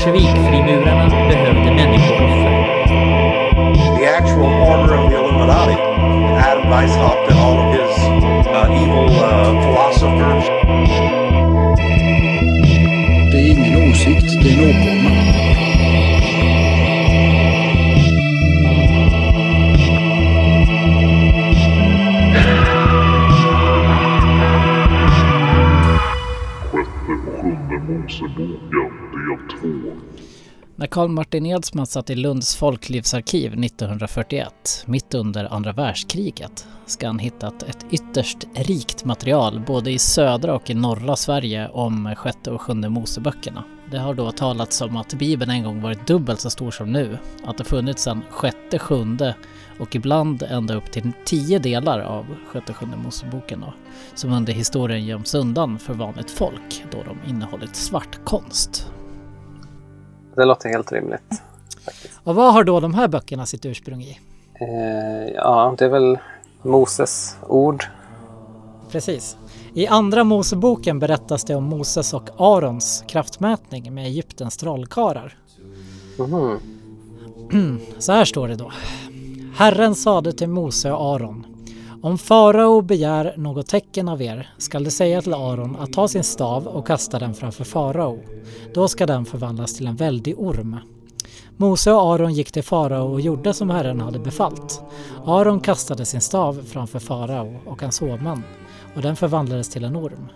bolsjevikfrimurarna behövde människooffer. the actual order of the Illuminati. Adam Weishaupt and all of his uh, evil uh, philosophers. Det är ingen åsikt, det är en När Martin Edsman satt i Lunds folklivsarkiv 1941, mitt under andra världskriget, ska han hittat ett ytterst rikt material både i södra och i norra Sverige om sjätte och sjunde Moseböckerna. Det har då talats om att Bibeln en gång varit dubbelt så stor som nu, att det funnits en sjätte, sjunde och ibland ända upp till tio delar av sjätte och sjunde Moseboken då, som under historien göms undan för vanligt folk då de innehållit svartkonst. Det låter helt rimligt. Och vad har då de här böckerna sitt ursprung i? Eh, ja, det är väl Moses ord. Precis. I Andra Moseboken berättas det om Moses och Arons kraftmätning med Egyptens trollkarlar. Mhm. Så här står det då. Herren sade till Mose och Aron. Om farao begär något tecken av er skall du säga till Aron att ta sin stav och kasta den framför farao. Då ska den förvandlas till en väldig orm. Mose och Aron gick till farao och gjorde som Herren hade befallt. Aron kastade sin stav framför farao och hans hovman och den förvandlades till en orm.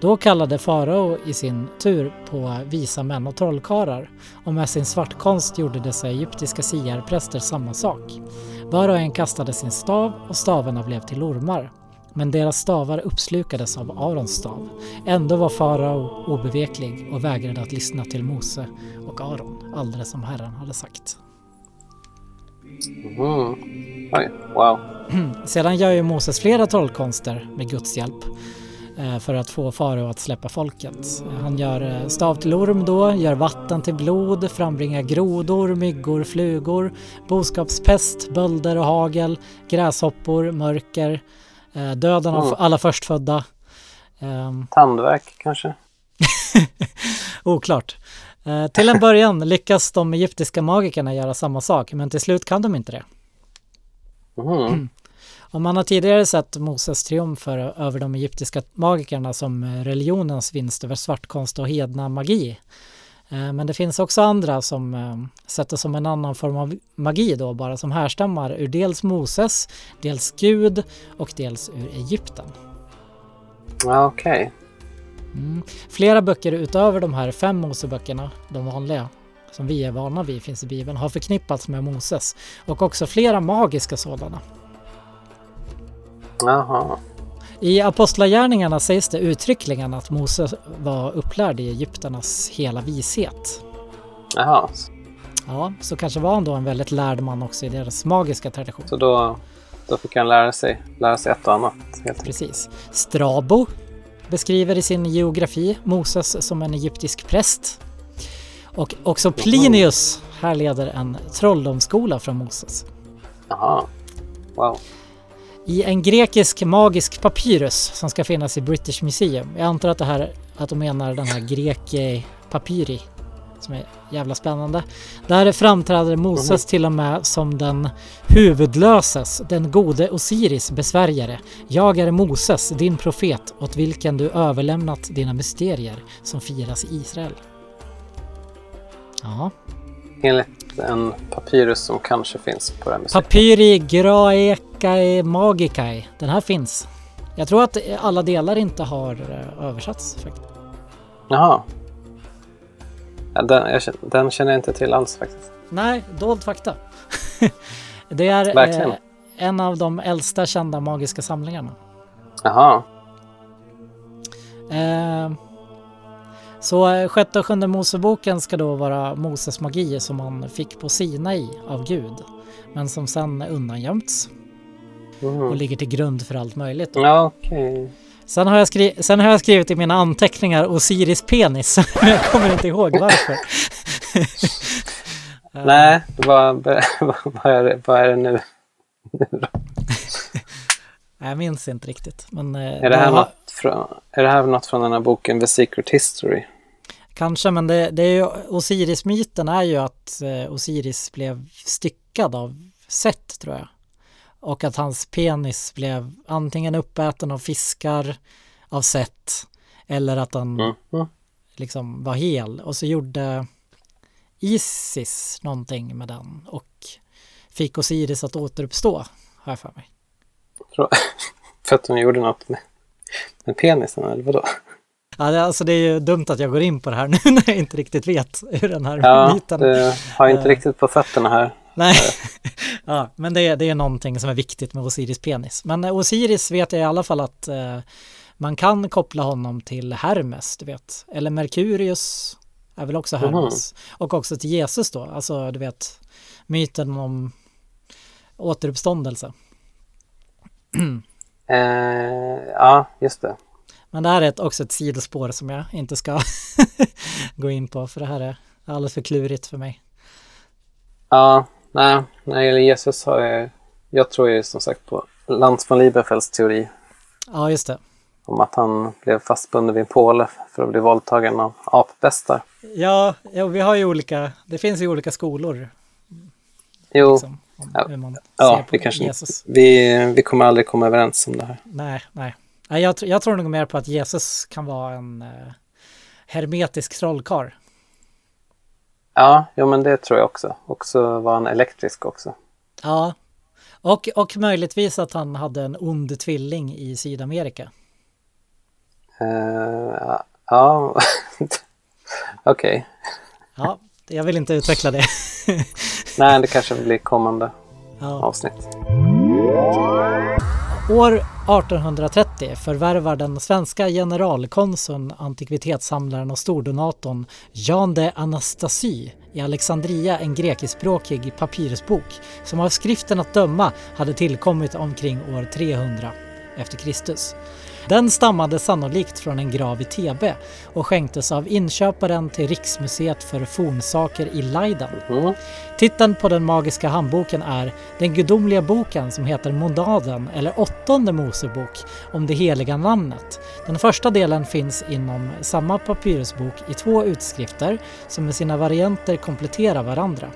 Då kallade farao i sin tur på visa män och trollkarlar och med sin svartkonst gjorde dessa egyptiska siarpräster samma sak. Var och en kastade sin stav och stavarna blev till ormar. Men deras stavar uppslukades av Arons stav. Ändå var farao obeveklig och vägrade att lyssna till Mose och Aron, alldeles som Herren hade sagt. Oj, wow. Sedan gör ju Moses flera trollkonster med Guds hjälp för att få farao att släppa folket. Han gör eh, stav till orm då, gör vatten till blod, frambringar grodor, myggor, flugor, boskapspest, bölder och hagel, gräshoppor, mörker, eh, döden av Mm. alla förstfödda. Ehm, Tandvärk kanske? Oklart. Eh, till en början lyckas de egyptiska magikerna göra samma sak, men till slut kan de inte det. Mhm. Och man har tidigare sett Moses triumfer över de egyptiska magikerna som eh, religionens vinst över svartkonst och hedna magi. Eh, Men det finns också andra som eh, sätter som en annan form av magi då bara som härstammar ur dels Moses, dels Gud och dels ur Egypten. Okej. Mm. Flera böcker utöver de här fem Moseböckerna, de vanliga, som vi är vana vid finns i Bibeln, har förknippats med Moses och också flera magiska sådana. Jaha. I Apostlagärningarna sägs det uttryckligen att Mose var upplärd i Egypternas hela vishet. Jaha. Ja, så kanske var han då en väldigt lärd man också i deras magiska tradition. Så då, då fick han lära sig, lära sig ett och annat. Helt. Precis. Strabo beskriver i sin geografi Moses som en egyptisk präst. Och också Plinius härleder en trolldomsskola från Moses. Jaha. Wow. I en grekisk magisk papyrus som ska finnas i British Museum. Jag antar att det här att de menar den här greke papyri som är jävla spännande. Där framträder Moses till och med som den huvudlöses, den gode Osiris besvärjare. Jag är Moses, din profet, åt vilken du överlämnat dina mysterier som firas i Israel. Ja, Enligt en papyrus som kanske finns på det här museet. Papyri Graecae Magicae. Den här finns. Jag tror att alla delar inte har eh, översatts. faktiskt. Jaha. Ja, den, jag, den känner jag inte till alls faktiskt. Nej, dold fakta. det är eh, en av de äldsta kända magiska samlingarna. Jaha. Eh, så eh, sjätte och sjunde Moseboken ska då vara Moses magi som han fick på Sinai av Gud. Men som sen undangömts och Mhm. ligger till grund för allt möjligt. Ja, okej. Sen har, jag skri- sen har jag skrivit i mina anteckningar Osiris penis, men jag kommer inte ihåg varför. Nej, vad, vad, är det, vad är det nu? Jag minns inte riktigt. Men, eh, Är det, här har- något från, är det här något från den här boken The Secret History? Kanske, men det, det är ju, Osiris-myten är ju att eh, Osiris blev styckad av Set tror jag. Och att hans penis blev antingen uppäten av fiskar av Set eller att han Mm. Liksom var hel. Och så gjorde Isis någonting med den och fick Osiris att återuppstå, har jag för mig. För att hon gjorde något med, med penisen, eller vadå? Ja, det, alltså det är ju dumt att jag går in på det här nu när jag inte riktigt vet hur den här Ja, myten... du har inte Eh. riktigt på fötterna här. Nej, ja, men det, är- det är någonting som är viktigt med Osiris penis. Men eh, Osiris vet jag i alla fall att eh, man kan koppla honom till Hermes, du vet. Eller Merkurius är väl också Hermes. Och också till Jesus då, alltså du vet myten om återuppståndelse. Eh, ja, just det. Men det här är ett, också ett sidospår som jag inte ska gå in på, för det här är alldeles för klurigt för mig. Ja, nej, när det gäller Jesus har jag... Jag tror ju som sagt på Lantz von Lieberfelds teori Ja, just det. om att han blev fastbunden vid en påle för att bli våldtagen av apbästar. Ja, ja, vi har ju olika, det finns ju olika skolor. Jo, Liksom, om Ja. ja, vi kanske Jesus. vi, vi kommer aldrig komma överens om det här. Nej, nej. Nej jag, jag tror nog mer på att Jesus kan vara en eh, hermetisk trollkarl. Ja, jo, men det tror jag också. Och så var han elektrisk också. Ja, och, och möjligtvis att han hade en ond tvilling i Sydamerika. Eh, ja, okej. Ja, jag vill inte utveckla det. Nej, det kanske blir kommande Ja. avsnitt. År 1830 förvärvar den svenska generalkonsuln, antikvitetssamlaren och stordonatorn Jan de Anastasy i Alexandria en grekiskspråkig papyrusbok som av skriften att döma hade tillkommit omkring år 300 efter Kristus. Den stammade sannolikt från en grav i Thebe och skänktes av inköparen till Riksmuseet för fornsaker i Leiden. Mm. Titeln på den magiska handboken är Den gudomliga boken som heter Monaden eller Åttonde Mosebok om det heliga namnet. Den första delen finns inom samma papyrusbok i två utskrifter som med sina varianter kompletterar varandra.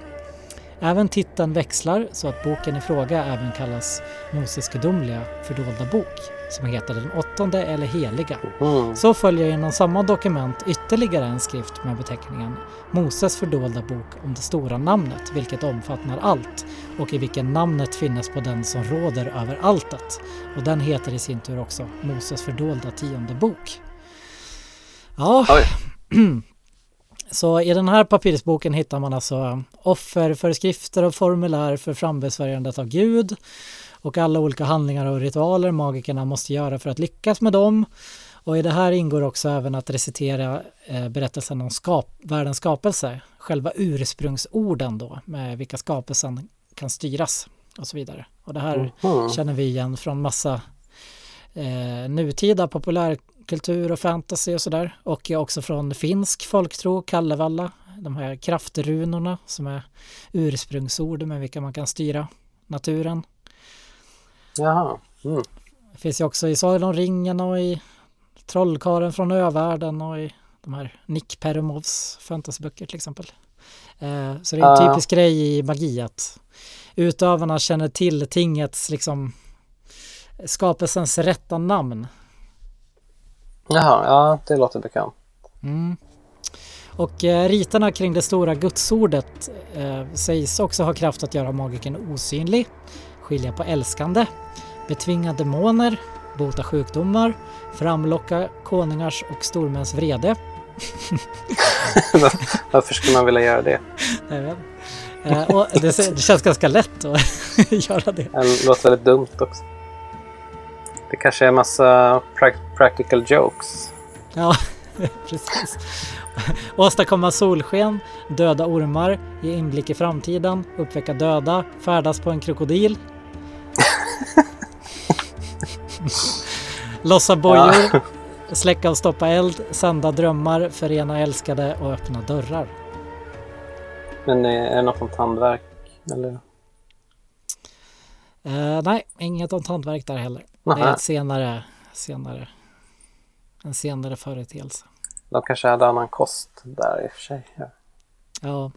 Även titeln växlar så att boken i fråga även kallas Moses gudomliga fördolda bok som heter den åttonde eller heliga. Mm. Så följer inom samma dokument ytterligare en skrift med beteckningen Moses fördolda bok om det stora namnet, vilket omfattar allt och i vilken namnet finnes på den som råder över alltet. Och den heter i sin tur också Moses fördolda tionde bok. Ja, så i den här papyrusboken hittar man alltså offerföreskrifter och formulär för frambesvärjandet av Gud och alla olika handlingar och ritualer magikerna måste göra för att lyckas med dem. Och i det här ingår också även att recitera eh, berättelsen om skap världens skapelse, själva ursprungsorden då, med vilka skapelsen kan styras och så vidare. Och det här Mhm. känner vi igen från massa eh, nutida populärkultur och fantasy och sådär. Och också från finsk folktro, Kalevala, de här kraftrunorna som är ursprungsord med vilka man kan styra naturen. Jaha. Mm. Det finns ju också i Sagan om ringen och i Trollkaren från övärlden och i de här Nick Perumovs fantasyböcker till exempel. Eh, så det är en typisk grej i magi att utövarna känner till tingets liksom skapelsens rätta namn. Jaha, ja, det låter bekant. Mm. Och eh, riterna kring det stora gudsordet eh, sägs också ha kraft att göra magiken osynlig, skilja på älskande, betvinga demoner, bota sjukdomar, framlocka konungars och stormäns vrede. Varför skulle man vilja göra det? Eh, och det, det känns ganska lätt att göra det. Det låter väldigt dumt också. Det kanske är massa prac- practical jokes. Ja, precis. Åstadkomma solsken, döda ormar, ge inblick i framtiden, uppväcka döda, färdas på en krokodil. Lossa bojor, släcka och stoppa eld, sända drömmar, förena älskade och öppna dörrar. Men är det något om tandvärk? Eller? Eh, nej, inget om hantverk där heller. Det är ett senare, senare, en senare företeelse. de kanske hade annan kost där i och för sig. Ja. Ja.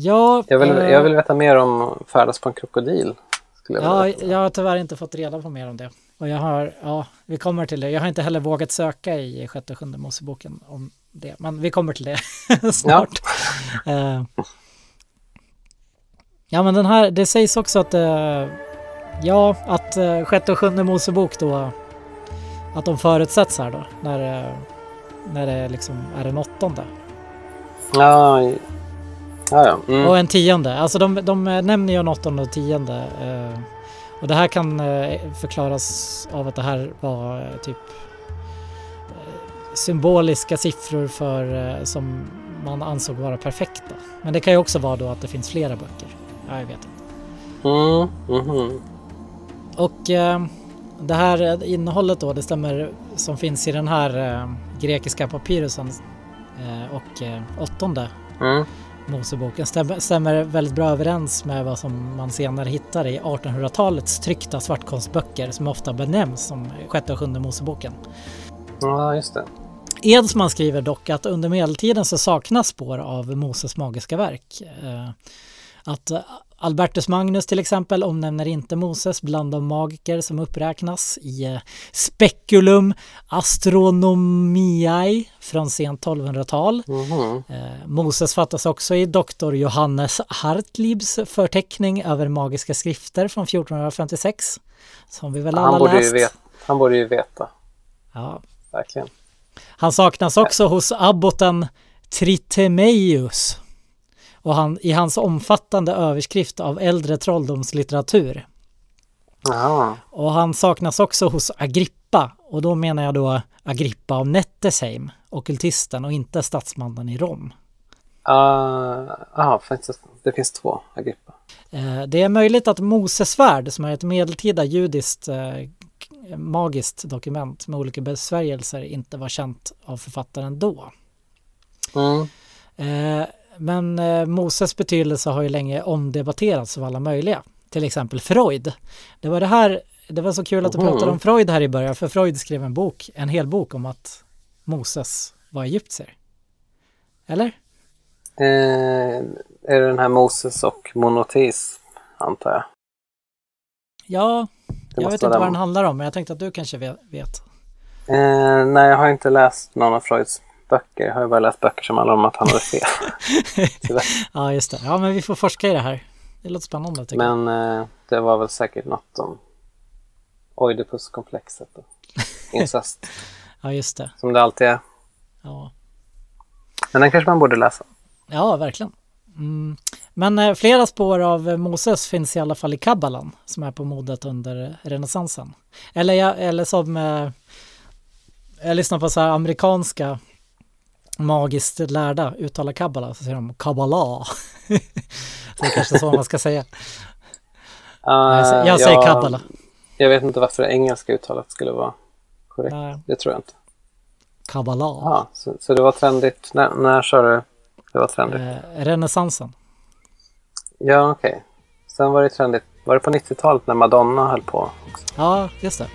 Ja, Jag, vill, eh, jag vill veta mer om färdas på en krokodil. Skulle jag Ja, jag har tyvärr inte fått reda på mer om det. Och jag har, ja, vi kommer till det. Jag har inte heller vågat söka i sjätte och sjunde Moseboken om det. Men vi kommer till det snart. Eh, ja, men den här, det sägs också att, eh, ja, att eh, sjätte och sjunde Mosebok då, att de förutsätts här då, när, eh, när det liksom är den åttonde. Ja, ja. Mm. Och en tionde. Alltså de, de nämner ju en åttonde och tionde. Eh, och det här kan eh, förklaras av att det här var eh, typ eh, symboliska siffror för, eh, som man ansåg vara perfekta. Men det kan ju också vara då att det finns flera böcker. Ja, jag vet inte. Mm. mhm. Och eh, det här eh, innehållet då, det stämmer som finns i den här eh, grekiska papyrusen eh, och eh, åttonde Mm. Moseboken stämmer, stämmer väldigt bra överens med vad som man senare hittar i 1800-talets tryckta svartkonstböcker som ofta benämns som sjätte och sjunde Moseboken. Ja, just det. Edsman skriver dock att under medeltiden så saknas spår av Moses magiska verk. Eh, Att Albertus Magnus till exempel omnämner inte Moses bland de magiker som uppräknas i eh, Speculum Astronomiae från sent 1200-tal. Mhm. Eh, Moses fattas också i doktor Johannes Hartlibs förteckning över magiska skrifter från 1456. Som vi väl alla Han, borde ju läst. veta, han borde ju veta, Ja. verkligen. Han saknas också hos abboten Tritemeus och han, i hans omfattande överskrift av äldre trolldomslitteratur. Jaha. Och han saknas också hos Agrippa och då menar jag då Agrippa av Nettesheim, ockultisten och inte statsmannen i Rom. Uh, aha, faktiskt, det finns två Agrippa. Eh, Det är möjligt att Mosesvärd, som är ett medeltida judiskt eh, magiskt dokument med olika besvärjelser, inte var känt av författaren då. Mm. Men eh, Moses betydelse har ju länge omdebatterats av alla möjliga. Till exempel Freud. Det var det här, det var så kul att du pratade om Freud här i början, för Freud skrev en bok, en hel bok om att Moses var egyptier. Eller? Eh, är det den här Moses och monoteism, antar jag? Ja, Det jag vet inte vad den. handlar om, men jag tänkte att du kanske ve- vet. Eh, nej, jag har inte läst någon av Freuds böcker. Jag har ju bara läst böcker som handlar om att han hade fel. Ja, just det. Ja, men vi får forska i det här. Det låter spännande tycker jag. Men eh, det var väl säkert något om Oidipuskomplexet och incest, Ja, just det. som det alltid är. Ja, Men den kanske man borde läsa. ja verkligen. Mm. Men eh, flera spår av eh, Moses finns i alla fall i Kabbalan som är på modet under renässansen. Eller, jag, eller som eh, jag lyssnar på så här amerikanska magiskt lärda uttala kabbala så säger de kabbala. det är kanske så man ska säga. Jag säger, jag säger kabbala. Jag vet inte varför det engelska uttalet skulle vara korrekt. Nej, Det tror jag inte. Kabbala. Ja, så, så det var trendigt. När, när sa du det var trendigt? Eh, renässansen. Ja, okej. Sen var det trendigt. Var det på 90-talet när Madonna höll på? Också? Ja, just det.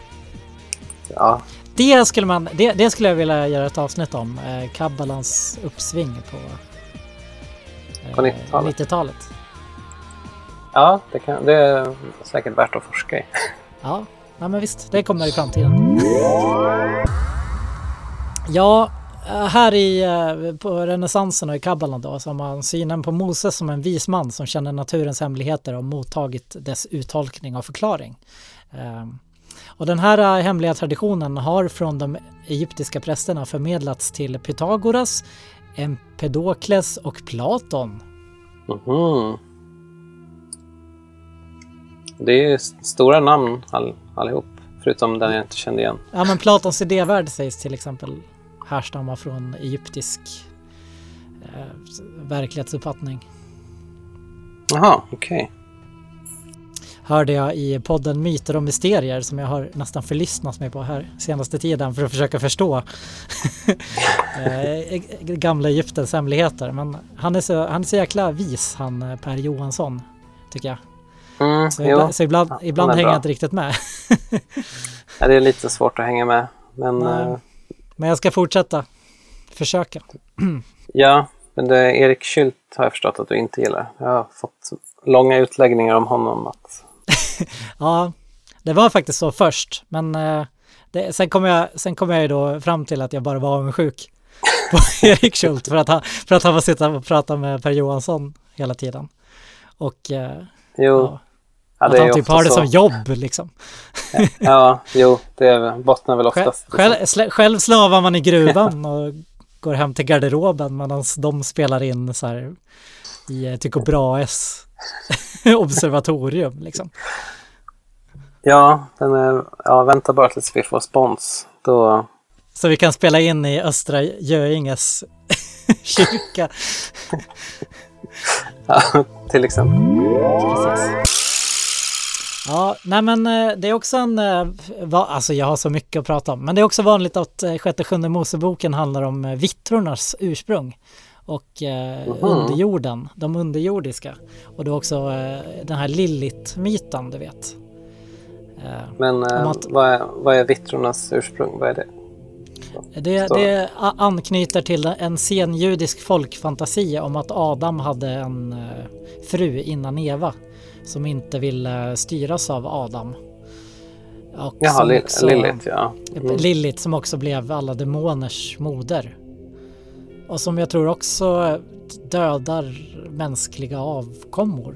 Ja, Det skulle, man, det, det skulle jag vilja göra ett avsnitt om. Eh, Kabbalans uppsving på, eh, På 90-talet. 90-talet. ja det, kan, det är säkert värt att forska i. Ja, ja, men visst. Det kommer i framtiden. Ja, eh, här i, eh, på renässansen och i kabbalan då så har man synen på Moses som en vis man som känner naturens hemligheter och mottagit dess uttolkning och förklaring. Ehm, Och den här eh, hemliga traditionen har från de egyptiska prästerna förmedlats till Pythagoras, Empedokles och Platon. Mhm. Det är stora namn all, allihop. Förutom den jag inte kände igen. Ja men Platons idévärld sägs till exempel härstamma från egyptisk eh, verklighetsuppfattning. Jaha, okej. Hörde jag i podden Myter och Mysterier som jag har nästan förlyssnat mig på här senaste tiden för att försöka förstå eh, gamla Egyptens hemligheter. Men han är så, han är så jäkla vis han eh, Per Johansson tycker jag. Mm, Så ibland, så ibland, ibland hänger bra. jag inte riktigt med. Ja, det är lite svårt att hänga med. Men Nej. eh, Men jag ska fortsätta försöka. Ja, men det Erik Kylt har jag förstått att du inte gillar. Jag har fått långa utläggningar om honom. Att... Ja, det var faktiskt så först, men eh, det, sen kom jag, sen kom jag ju då fram till att jag bara var avundsjuk på Erik Schult för att han, för att han var sitta och prata med Per Johansson hela tiden. Och eh, Jo, ja, att han typ har det så. som jobb liksom. Ja, jo, det bottnar väl oftast. själv, själv slavar man i gruvan och går hem till garderoben medan de spelar in så här i eh, Tycho Brahes observatorium liksom. Ja, den är, ja, vänta bara tills vi får spons. Då, Så vi kan spela in i Östra Göinges kyrka. ja, till exempel. Precis. Ja, nej men eh, det är också en, eh, va, alltså jag har så mycket att prata om, men det är också vanligt att eh, sjätte sjunde Moseboken handlar om vittrornas ursprung och eh, underjorden, de underjordiska. Och är också eh, den här Lilith-myten, du vet. Eh, Men eh, att- vad, är, vad är vittrornas ursprung? Vad är det? Det, det anknyter till en senjudisk folkfantasi om att Adam hade en eh, fru innan Eva som inte ville styras av Adam. Och Jaha, som Li- också- Lilith, ja. Mm. Lilith som också blev alla demoners moder. Och som jag tror också dödar mänskliga avkommor.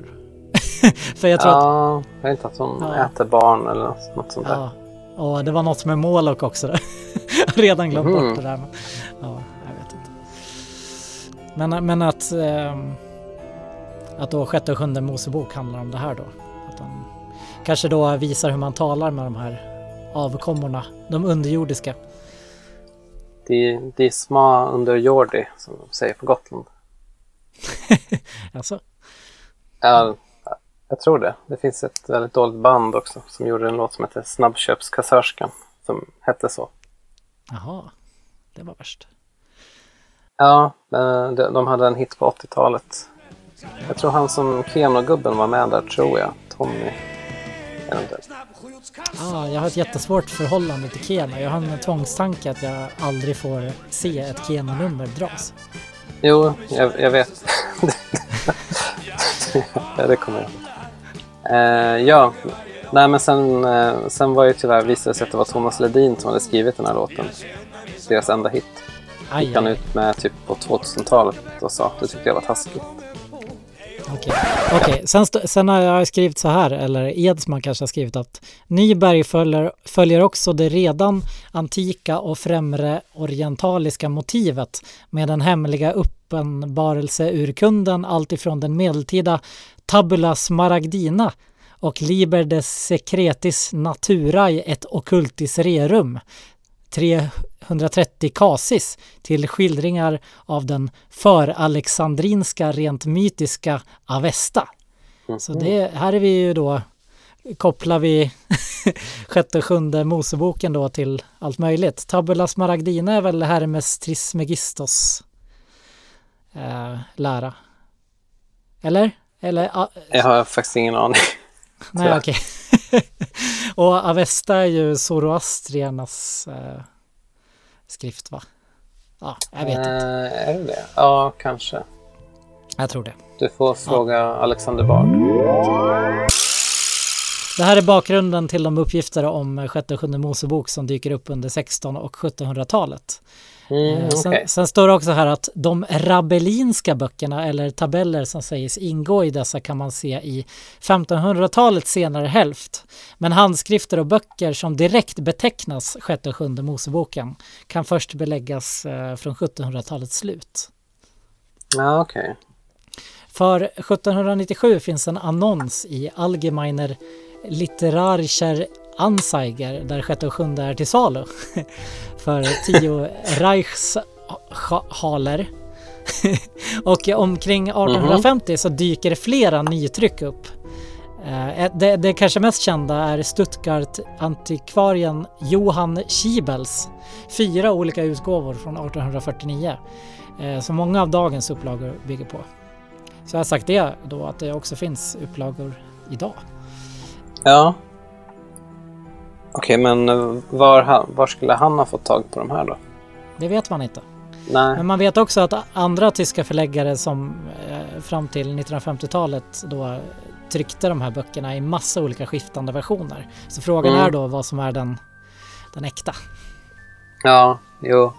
För jag tror att Ja, jag vet inte att hon Ja. äter barn eller något, sånt där. Ja, och det var något med Moloch också. Jag har redan glömt Mhm. bort det där. Men, ja, jag vet inte. Men, men att, ehm, att då sjätte och sjunde Mosebok handlar om det här då. Att de kanske då visar hur man talar med de här avkommorna, de underjordiska. De, de små under jordi, som de säger på Gotland. Alltså, Ja, jag tror det. Det finns ett väldigt dåligt band också som gjorde en låt som heter Snabbköpskassörskan. Som hette så. jaha, det var värst. Ja, eh, de de hade en hit på 80-talet. Jag tror han som Keno-gubben var med där, tror jag. Tommy. Eventuellt. Ah, jag har ett jättesvårt förhållande till Keno. Jag har en tvångstanke att jag aldrig får se ett Keno-nummer dras. Jo, jag, jag vet. ja, det kommer jag eh, Ja, nej men sen, eh, sen var ju tyvärr visade sig att det var Thomas Ledin som hade skrivit den här låten. Deras enda hit. Aj, gick han ut med typ på 2000-talet och sa. Det tyckte jag var taskigt. Okej, Okej. sen, sen har jag skrivit så här, eller Edsman kanske har skrivit att Nyberg följer, följer också det redan antika och främre orientaliska motivet med den hemliga uppenbarelseurkunden alltifrån den medeltida Tabula Smaragdina och Liber de Secretis Naturae et Occultis Rerum 330 kasis till skildringar av den föralexandrinska rent mytiska Avesta. Så det, här är vi ju då, kopplar vi sjätte och sjunde Moseboken då till allt möjligt. Tabula Smaragdina är väl Hermes Trismegistos eh, lära? Eller? Eller? Jag har faktiskt ingen aning. Nej, okej. och Avesta är ju Zoroastriernas eh, skrift va? Ja, jag vet inte. Eh, är det det? Ja, kanske. Jag tror det. Du får fråga Alexander Bard. Det här är bakgrunden till de uppgifter om sjätte och sjunde Mosebok som dyker upp under 1600 och 1700-talet. Mm, Eh, sen, okej. sen står det också här att de rabellinska böckerna eller tabeller som sägs ingå i dessa kan man se i 1500-talets senare hälft. Men handskrifter och böcker som direkt betecknas sjätte och sjunde Moseboken kan först beläggas eh, från 1700-talets slut. Ja, okej. För 1797 finns en annons i Allgemeiner Literarischer Anzeiger där sjätte och sjunde är till salu för 10 Reichshaler. och omkring 1850 så dyker flera nytryck upp. Eh, eh, det, det kanske mest kända är Stuttgart-antikvarien Johann Schiebels fyra olika utgåvor från 1849 eh, som många av dagens upplagor bygger på. Så jag har sagt det då att det också finns upplagor idag. Ja. Okej, men eh, var, han, var skulle han ha fått tag på de här då? Det vet man inte. Nej. Men man vet också att andra tyska förläggare som eh, fram till 1950-talet då tryckte de här böckerna i massa olika skiftande versioner. Så frågan Mm. är då vad som är den, den äkta. Ja, jo.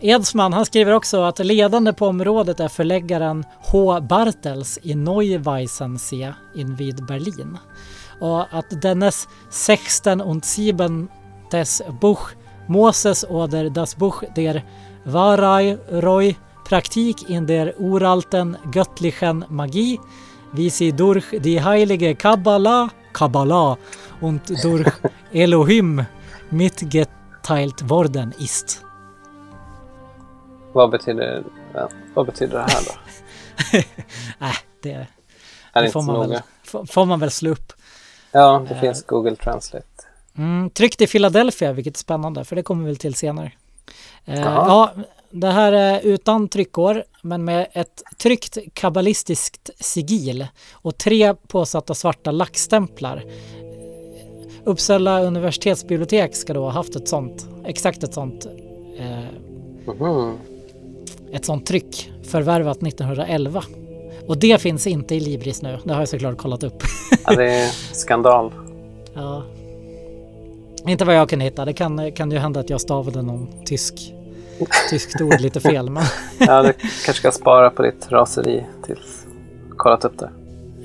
Edsman han skriver också att ledande på området är förläggaren H. Bartels i Neuweissensee invid Berlin. Och att dennes Sexten und Siebentes Buch Moses oder das Buch der Wahrheit Praktik in der uralten göttlichen Magie wie sie durch die heilige Kabbala, Kabbala und durch Elohim mitgeteilt worden ist. Vad betyder, ja, vad betyder det här då? Äh, det, det får, man väl, får man väl slå upp. Ja, det finns Google Translate. Mm, tryckt i Philadelphia, vilket är spännande, för det kommer vi till senare. Eh, ja, det här är utan tryckår, men med ett tryckt kabbalistiskt sigil och tre påsatta svarta lackstämplar. Uppsala universitetsbibliotek ska då ha haft ett sånt, exakt ett sånt, eh, Mhm. ett sånt tryck förvärvat 1911. Och det finns inte i Libris nu, det har jag såklart kollat upp. Ja, det är skandal. Ja. Inte vad jag kan hitta. Det kan, kan ju hända att jag stavade någon tysk, tyskt ord lite fel. Men Ja, du kanske ska spara på ditt raseri tills kollat upp det.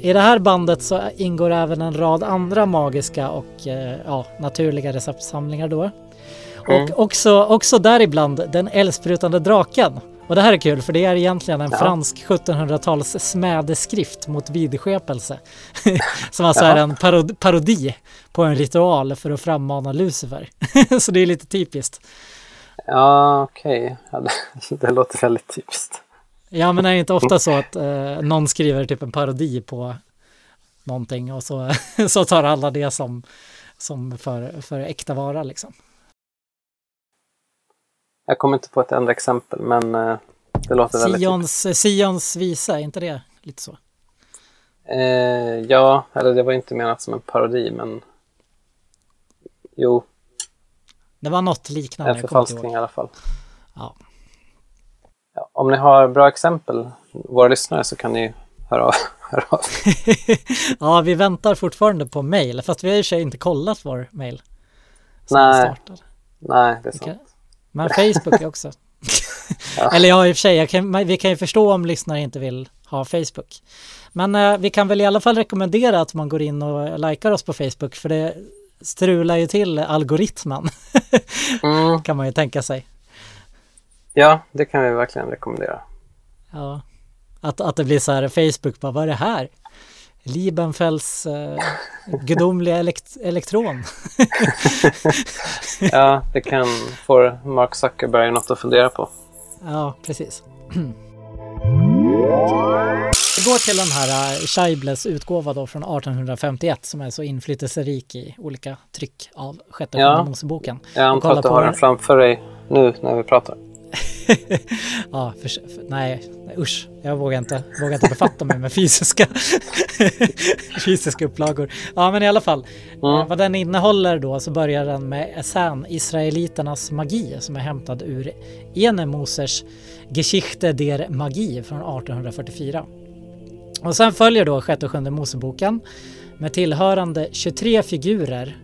i det här bandet så ingår även en rad andra magiska och eh, ja, naturliga receptsamlingar då. Mm. Och också, också däribland den eldsprutande draken. Och det här är kul för det är egentligen en Ja. fransk 1700-tals smädeskrift mot vidskepelse. Som alltså Jaha. är en parod- parodi på en ritual för att frammana Lucifer. så det är lite typiskt. Ja, okej. Ja, det, det låter väldigt typiskt. Ja men är det inte ofta så att eh, någon skriver typ en parodi på någonting och så, så tar alla det som, som för, för äkta vara liksom. Jag kommer inte på ett enda exempel, men eh, det låter väldigt typiskt. Sions, Sions visa, är inte det lite så? Eh, ja, eller det var inte menat som en parodi, men jo, Det var något liknande. en förfalskning i alla fall. Ja. Ja, om ni har bra exempel, våra lyssnare, så kan ni höra av, höra av. ja, vi väntar fortfarande på mail, fast vi har i och för sig inte kollat vår vi Nej. startade. Nej, det är sant. Men Facebook också. Ja. Eller ja, i och för sig, kan, vi kan ju förstå om lyssnare inte vill ha Facebook. Men eh, vi kan väl i alla fall rekommendera att man går in och likar oss på Facebook, för det strular ju till algoritmen, Mm, kan man ju tänka sig. ja, det kan vi verkligen rekommendera. Ja. Att, att det blir så här, Facebook bara, vad är det här? Liebenfelds eh, gudomliga elekt- elektron. Ja, det kan få Mark Zuckerberg något att fundera på. Ja, precis. Vi går till den här uh, Scheibles utgåva då från 1851 som är så inflytelserik i olika tryck av sjätte Ja. Moseboken. Jag antar att du har den framför dig nu när vi pratar. ja, för, för, nej, usch, jag vågar inte, vågar inte befatta mig med fysiska, fysiska upplagor. Ja, men i alla fall, Mm. vad den innehåller då så börjar den med essän Israeliternas magi som är hämtad ur Ene Mosers Geschichte der Magi från 1844. Och sen följer då sjätte och sjunde Moseboken med tillhörande 23 figurer.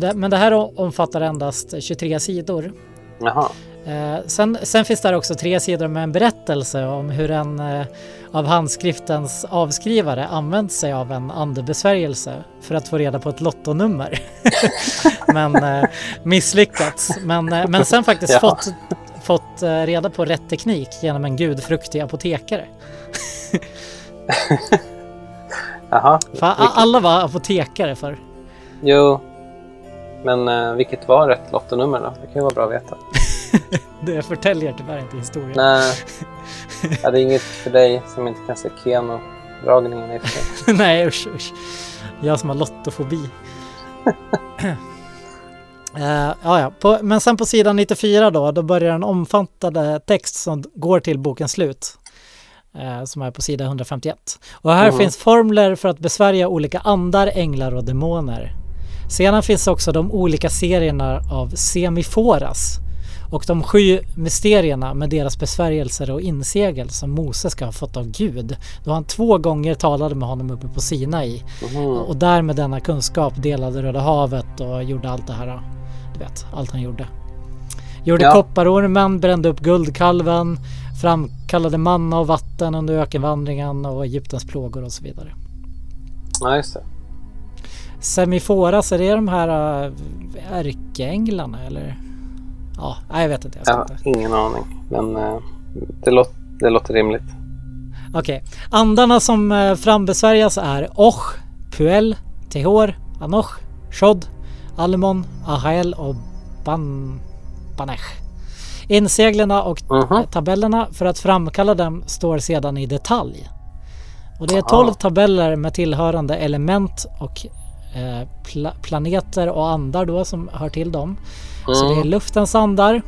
Det, men det här omfattar endast 23 sidor. Jaha. Eh, sen, sen finns där också tre sidor med en berättelse om hur en eh, av handskriftens avskrivare använt sig av en andebesvärjelse för att få reda på ett lottonummer. men eh, misslyckats. Men, eh, men sen faktiskt Ja. fått, fått eh, reda på rätt teknik genom en gudfruktig apotekare. Jaha. A- alla var apotekare för. Jo. Men eh, vilket var rätt lottonummer då? Det kan ju vara bra att veta. Det förtäljer tyvärr inte historien. Nej. Ja, det är inget för dig som inte kan se Keno-dragningen i. Nej usch, usch. Jag som har lottofobi. Eh, ja. På, men sen på sidan 94 då, då börjar en omfattande text som går till bokens slut. eh, som är på sida 151. Och här Mhm. finns formler för att besvärja olika andar, änglar och demoner. Sedan finns också de olika serierna av semiforas. Och de sju mysterierna med deras besvärjelser och insegel som Mose ska ha fått av Gud. Då han två gånger talade med honom uppe på Sinai. Mhm. Och där med denna kunskap delade Röda havet och gjorde allt det här. Du vet, allt han gjorde. Gjorde Ja. kopparormen, brände upp guldkalven, framkallade manna och vatten under ökenvandringen och Egyptens plågor och så vidare. Ja, just det. Semiforas, är det de här äh, ärkeänglarna eller? Ja, nej, jag vet inte. Jag ska har inte. ingen aning. Men eh, det, låt, det låter rimligt. Okej. Andarna som eh, frambesvärjas är Och, Puel, Tehor, Anoch, Shod, Almon, Ahael och Ban... Banech. Inseglerna och Mhm. eh, tabellerna för att framkalla dem står sedan i detalj. Och det är Aha. 12 tabeller med tillhörande element och eh, pla- planeter och andar då som hör till dem. Så det är luftens andar,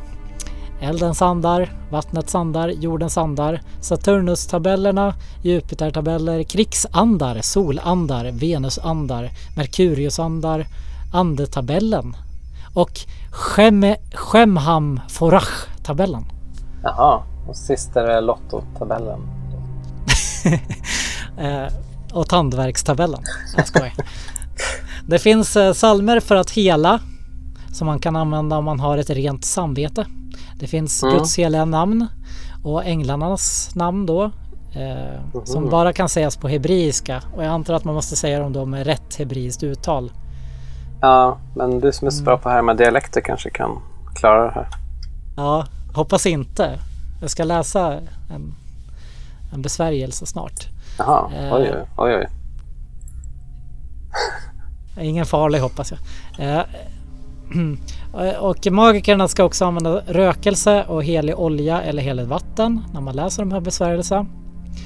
eldens andar, vattnets andar, jordens andar, Saturnus-tabellerna, Jupiter-tabeller, krigsandar, solandar, Venus-andar, Merkurius-andar, andetabellen och Shem- Shemham-Forach-tabellen. Jaha. Och sist är det Lotto-tabellen. Eh, och tandvärkstabellen. Jag skojar. Det finns eh, salmer för att hela som man kan använda om man har ett rent samvete. Det finns Mm. Guds heliga namn och änglarnas namn då. Eh, Som Mhm. bara kan sägas på hebreiska och jag antar att man måste säga dem då med rätt hebreiskt uttal. Ja, men du som är så bra på det här med dialekter kanske kan klara det här. Ja, hoppas inte. Jag ska läsa en, en besvärjelse snart. Jaha, Eh. oj, oj, oj. oj. Ingen farlig hoppas jag. Eh, och magikerna ska också använda rökelse och helig olja eller heligt vatten när man läser de här besvärjelserna.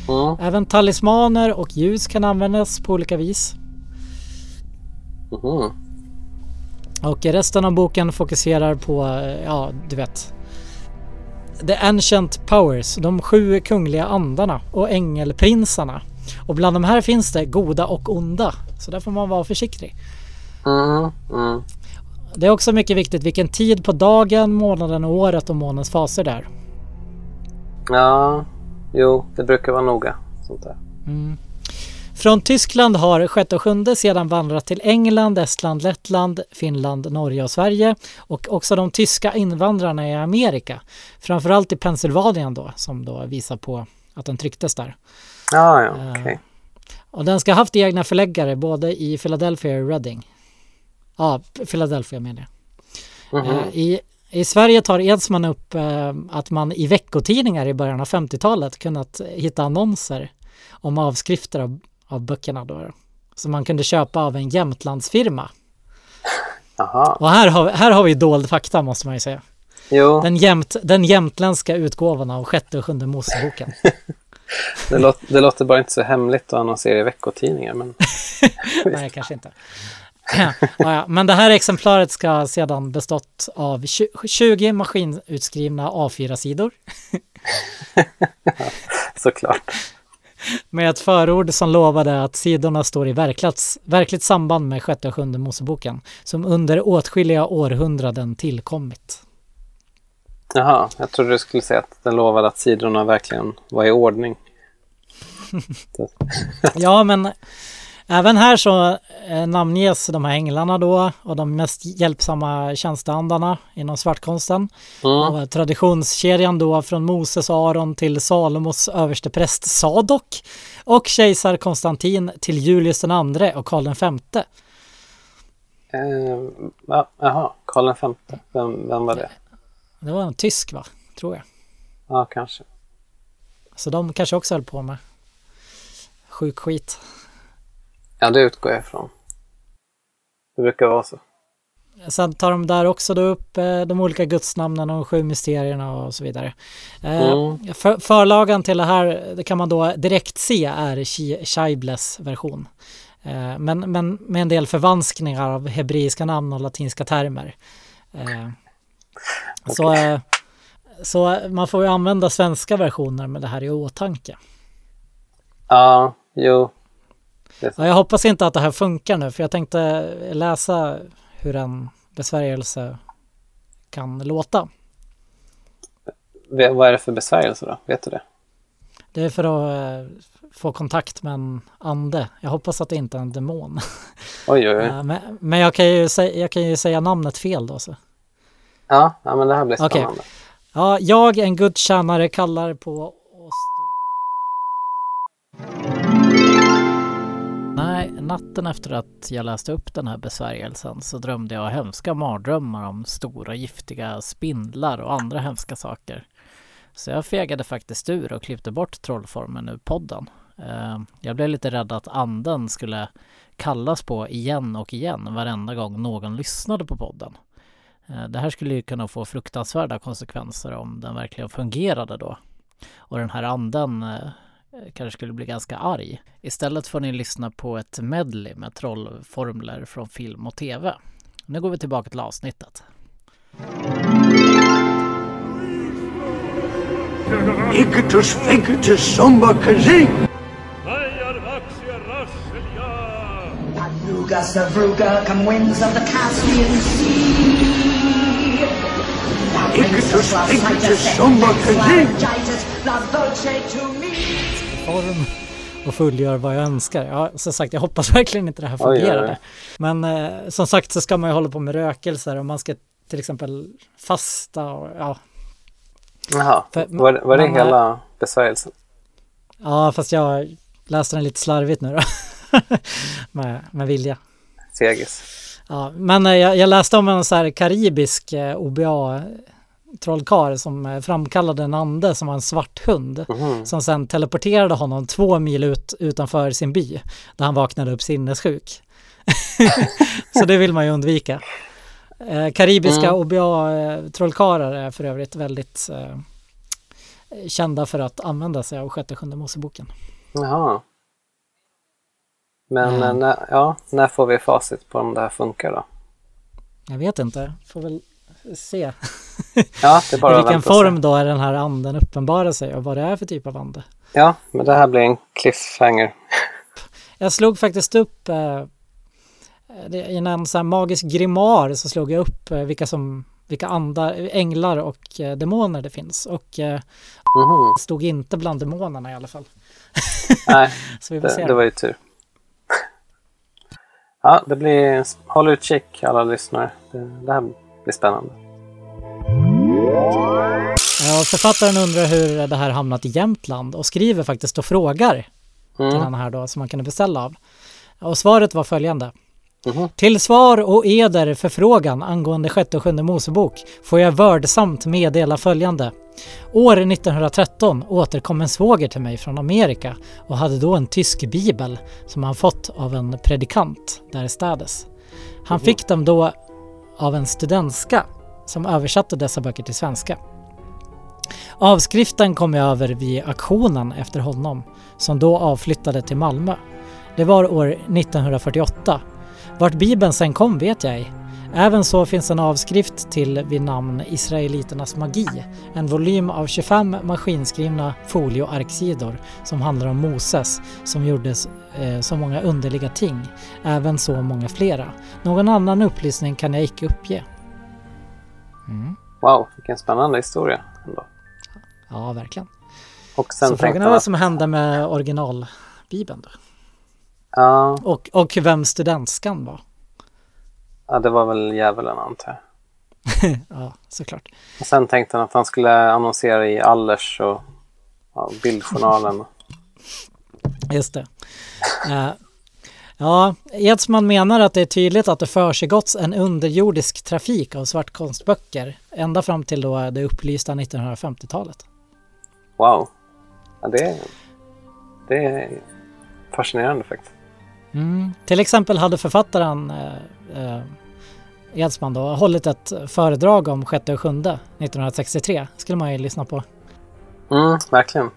Mm. Även talismaner och ljus kan användas på olika vis. Mhm. Och resten av boken fokuserar på, eh, ja du vet, The Ancient Powers, de sju kungliga andarna och ängelprinsarna. Och bland de här finns det goda och onda, så där får man vara försiktig. Mm. Mm. Det är också mycket viktigt vilken tid på dagen, månaden och året och månens faser det är. Ja, jo, det brukar vara noga. Sånt där. Från Tyskland har sjätte och sjunde sedan vandrat till England, Estland, Lettland, Finland, Norge och Sverige och också de tyska invandrarna i Amerika. Framförallt i Pennsylvanien då, som då visar på att den trycktes där. Ja, ja, okej. Och den ska ha haft egna förläggare både i Philadelphia och Reading. Ja, Philadelphia menar jag. Mhm. Eh, I, I Sverige tar Edsman upp eh, att man i veckotidningar i början av 50-talet kunnat hitta annonser om avskrifter av, av böckerna då. Som man kunde köpa av en Jämtlandsfirma. Jaha. Och här har, här har vi dold fakta måste man ju säga. Jo, Den, jämt, den jämtländska utgåvan av sjätte och sjunde Moseboken. det, låter, det låter bara inte så hemligt att annonsera i veckotidningar. Men... Nej, kanske inte. Ja, men det här exemplaret ska sedan bestått av tju- 20 maskinutskrivna A4-sidor Såklart. med ett förord som lovade att sidorna står i verkligt, verkligt samband med sjätte och sjunde Moseboken som under åtskilliga århundraden tillkommit. Jaha, jag trodde du skulle säga att den lovade att sidorna verkligen var i ordning. Ja, men även här så eh, namnges de här änglarna då och de mest hjälpsamma tjänsteandarna inom svartkonsten. Mm. Och traditionskedjan då från Moses Aron till Salomos överstepräst Sadok och kejsar Konstantin till Julius den andre och Karl den femte. Eh, ja, jaha, Karl den femte. Vem, vem var det? Det var en tysk va, tror jag. Ja, kanske. Så de kanske också höll på med sjuk skit. Ja, det utgår jag ifrån. Det brukar vara så. Sen tar de där också då upp eh, de olika gudsnamnen och sju mysterierna och så vidare. Eh, Mm. för, förlagan till det här, det kan man då direkt se är Scheibles version. Eh, men, men med en del förvanskningar av hebreiska namn och latinska termer. Eh, så, så man får ju använda svenska versioner med det här i åtanke. Ja, jo. Ja, jag hoppas inte att det här funkar nu för jag tänkte läsa hur en besvärjelse kan låta. Ve- Vad är det för besvärjelse då? Vet du det? Det är för att eh, få kontakt med en ande. Jag hoppas att det inte är en demon. Oj, oj, oj. Eh, men men jag, kan ju säga, jag kan ju säga namnet fel då. Så. Ja, ja men det här blir spännande. Ja, jag, en gudstjänare, kallar på Nej, natten efter att jag läste upp den här besvärjelsen så drömde jag hemska mardrömmar om stora giftiga spindlar och andra hemska saker. Så jag fegade faktiskt ur och klippte bort trollformen ur podden. Eh, jag blev lite rädd att anden skulle kallas på igen och igen varenda gång någon lyssnade på podden. Eh, det här skulle ju kunna få fruktansvärda konsekvenser om den verkligen fungerade då. Och den här anden eh, kanske skulle bli ganska arg. Istället får ni lyssna på ett medley med trollformler från film och tv. Nu går vi tillbaka till avsnittet. Igitus vegetus summa kazing. Aruga Savruga, come winds of the Caspian Sea. Igitus vegetus summa kazing. La dolce to me. Form och fullgör vad jag önskar. Ja, som sagt, jag hoppas verkligen inte det här fungerade. Men eh, som sagt så ska man ju hålla på med rökelser och man ska till exempel fasta och ja, Jaha, För- var, var det men, hela besvärjelsen? ja fast jag läste den lite slarvigt nu då. med, med vilja. Segis. Ja, men eh, jag, jag läste om en så här karibisk eh, OBA trollkarl som eh, framkallade en ande som var en svart hund Mhm. som sen teleporterade honom två mil ut utanför sin by där han vaknade upp sinnessjuk. så det vill man ju undvika. Eh, karibiska Mm. OBA-trollkarlar är för övrigt väldigt eh, kända för att använda sig av sjätte sjunde Moseboken. Jaha. Men Mm. eh, när, ja, när får vi facit på om det här funkar då? Jag vet inte, får väl se. Ja, det är bara I vilken form då är den här anden uppenbarar sig och vad det är för typ av ande. Ja, men det här blir en cliffhanger. Jag slog faktiskt upp eh, i en sån magisk grimoire så slog jag upp eh, vilka som vilka andar, änglar och eh, demoner det finns och eh, Mhm. stod inte bland demonerna i alla fall. Nej, det, det var ju tur. Ja, det blir... Håll utkik alla lyssnare. Det, det här blir spännande. Och författaren undrar hur det här hamnat i Jämtland och skriver faktiskt och frågar till Mm. den här då som man kunde beställa av. Och svaret var följande. Mhm. Till svar och eder förfrågan angående sjätte och sjunde Mosebok får jag vördsamt meddela följande. År 1913 återkom en svåger till mig från Amerika och hade då en tysk bibel som han fått av en predikant därstädes. Han fick dem då av en studentska som översatte dessa böcker till svenska. Avskriften kom jag över vid auktionen efter honom som då avflyttade till Malmö. Det var år 1948. Vart Bibeln sen kom vet jag ej. Även så finns en avskrift till vid namn Israeliternas magi, en volym av 25 maskinskrivna folioarksidor som handlar om Moses som gjorde eh, så många underliga ting, även så många flera. Någon annan upplysning kan jag icke uppge. Mm. Wow, vilken spännande historia. Ändå. Ja, verkligen. Och sen så frågan är vad som hände med originalbibeln då? ja, Och, och vem studentskan var. ja, det var väl djävulen antar jag. ja, såklart. Och sen tänkte han att han skulle annonsera i Allers och ja, Bildjournalen. Just det. Ja, Edsman menar att det är tydligt att det försiggått en underjordisk trafik av svartkonstböcker ända fram till då det upplysta 1950-talet. Wow. Ja, det, det är fascinerande faktiskt. Mm. Till exempel hade författaren eh, eh, Edsman då hållit ett föredrag om sjätte och sjunde 1963. skulle man ju lyssna på. Mm, verkligen.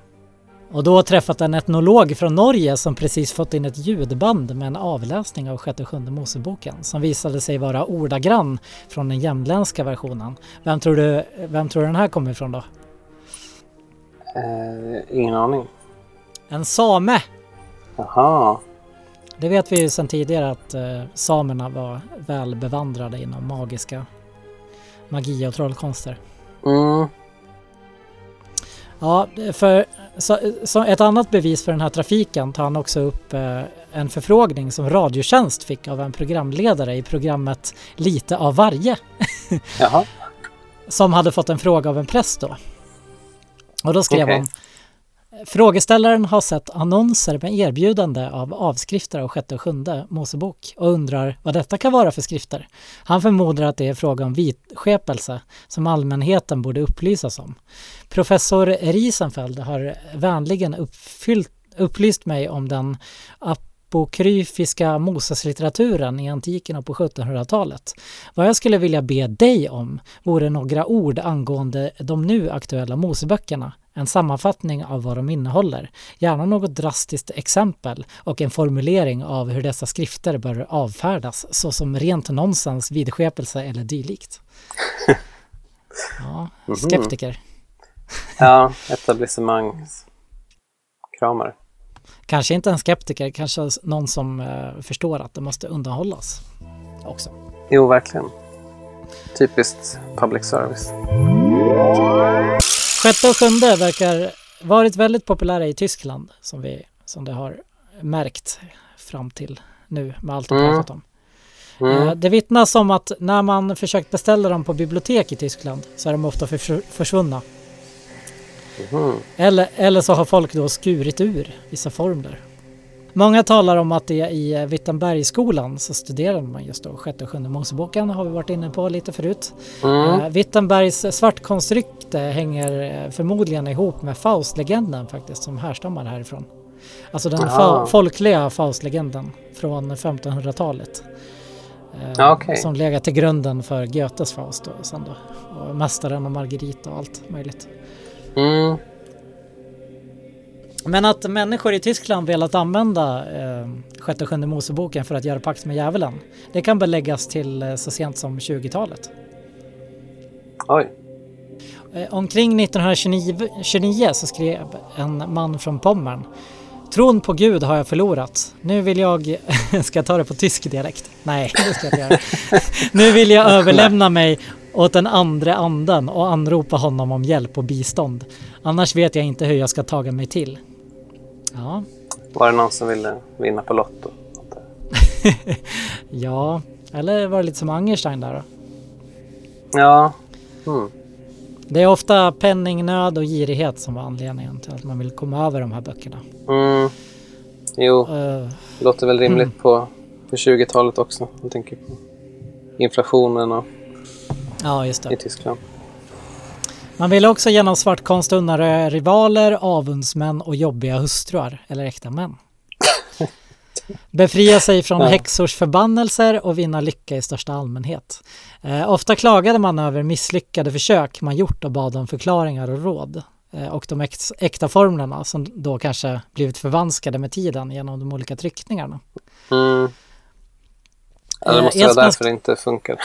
Och då träffat en etnolog från Norge som precis fått in ett ljudband med en avläsning av sjätte och sjunde Moseboken som visade sig vara ordagrann från den jämtländska versionen. Vem tror du, vem tror du den här kommer ifrån då? Eh, ingen aning. En same! Jaha. Det vet vi ju sedan tidigare att eh, samerna var väl bevandrade inom magiska magi och trollkonster. Mm. Ja, för så, så ett annat bevis för den här trafiken tar han också upp eh, en förfrågning som Radiotjänst fick av en programledare i programmet Lite av varje. Som hade fått en fråga av en präst då. Och då skrev Okej. han Frågeställaren har sett annonser med erbjudande av avskrifter av sjätte och sjunde Mosebok och undrar vad detta kan vara för skrifter. Han förmodar att det är fråga om vitskepelse som allmänheten borde upplysas om. Professor Riesenfeld har vänligen uppfyllt, upplyst mig om den apokryfiska Moseslitteraturen i antiken och på 1700-talet. Vad jag skulle vilja be dig om vore några ord angående de nu aktuella Moseböckerna, en sammanfattning av vad de innehåller, gärna något drastiskt exempel och en formulering av hur dessa skrifter bör avfärdas såsom rent nonsens, vidskepelse eller dylikt. Ja, skeptiker. Ja, etablissemangskramare. Kanske inte en skeptiker, kanske någon som eh, förstår att det måste undanhållas också. Jo, verkligen. Typiskt public service. Sjätte och sjunde verkar varit väldigt populära i Tyskland som, vi, som det har märkt fram till nu med allt vi Mm. pratat om. Mm. Eh, Det vittnas om att när man försökt beställa dem på bibliotek i Tyskland så är de ofta förs- försvunna. Mhm. Eller, eller så har folk då skurit ur vissa formler. Många talar om att det i eh, Wittenbergskolan så studerar man just då sjätte och sjunde Moseboken har vi varit inne på lite förut. Mm. Eh, Wittenbergs svartkonstrykte hänger eh, förmodligen ihop med Faustlegenden faktiskt som härstammar härifrån. Alltså den fa- folkliga Faustlegenden från 1500-talet. Eh, Ja, okej. Som legat till grunden för Goethes Faust och sen då. Och Mästaren och Margarita och allt möjligt. Mm. Men att människor i Tyskland velat använda eh, sjätte och sjunde Moseboken för att göra pakt med djävulen. Det kan beläggas till eh, så sent som 20-talet. Oj. Eh, omkring 1929 29 så skrev en man från Pommern Tron på Gud har jag förlorat. Nu vill jag... ska jag ta det på tysk dialekt? Nej, det ska jag inte göra. nu vill jag överlämna mig åt den andra anden och anropa honom om hjälp och bistånd. Annars vet jag inte hur jag ska taga mig till. Ja, Var det någon som ville vinna på Lotto? ja. Eller var det lite som Angerstein där då? Ja. Mm. Det är ofta penningnöd och girighet som var anledningen till att man vill komma över de här böckerna. Mm. Jo, Eh, låter väl rimligt på, på 20-talet också. Jag tänker på inflationen och, ja, just det. i Tyskland. Man ville också genom svartkonst undanröja rivaler, avundsmän och jobbiga hustruar eller äkta män. Befria sig från Ja. häxors förbannelser och vinna lycka i största allmänhet. Eh, ofta klagade man över misslyckade försök man gjort och bad om förklaringar och råd. Eh, och de äkt, äkta formlerna som då kanske blivit förvanskade med tiden genom de olika tryckningarna. Mm. Ja, det Eh, måste vara Edsmans- därför det inte funkar.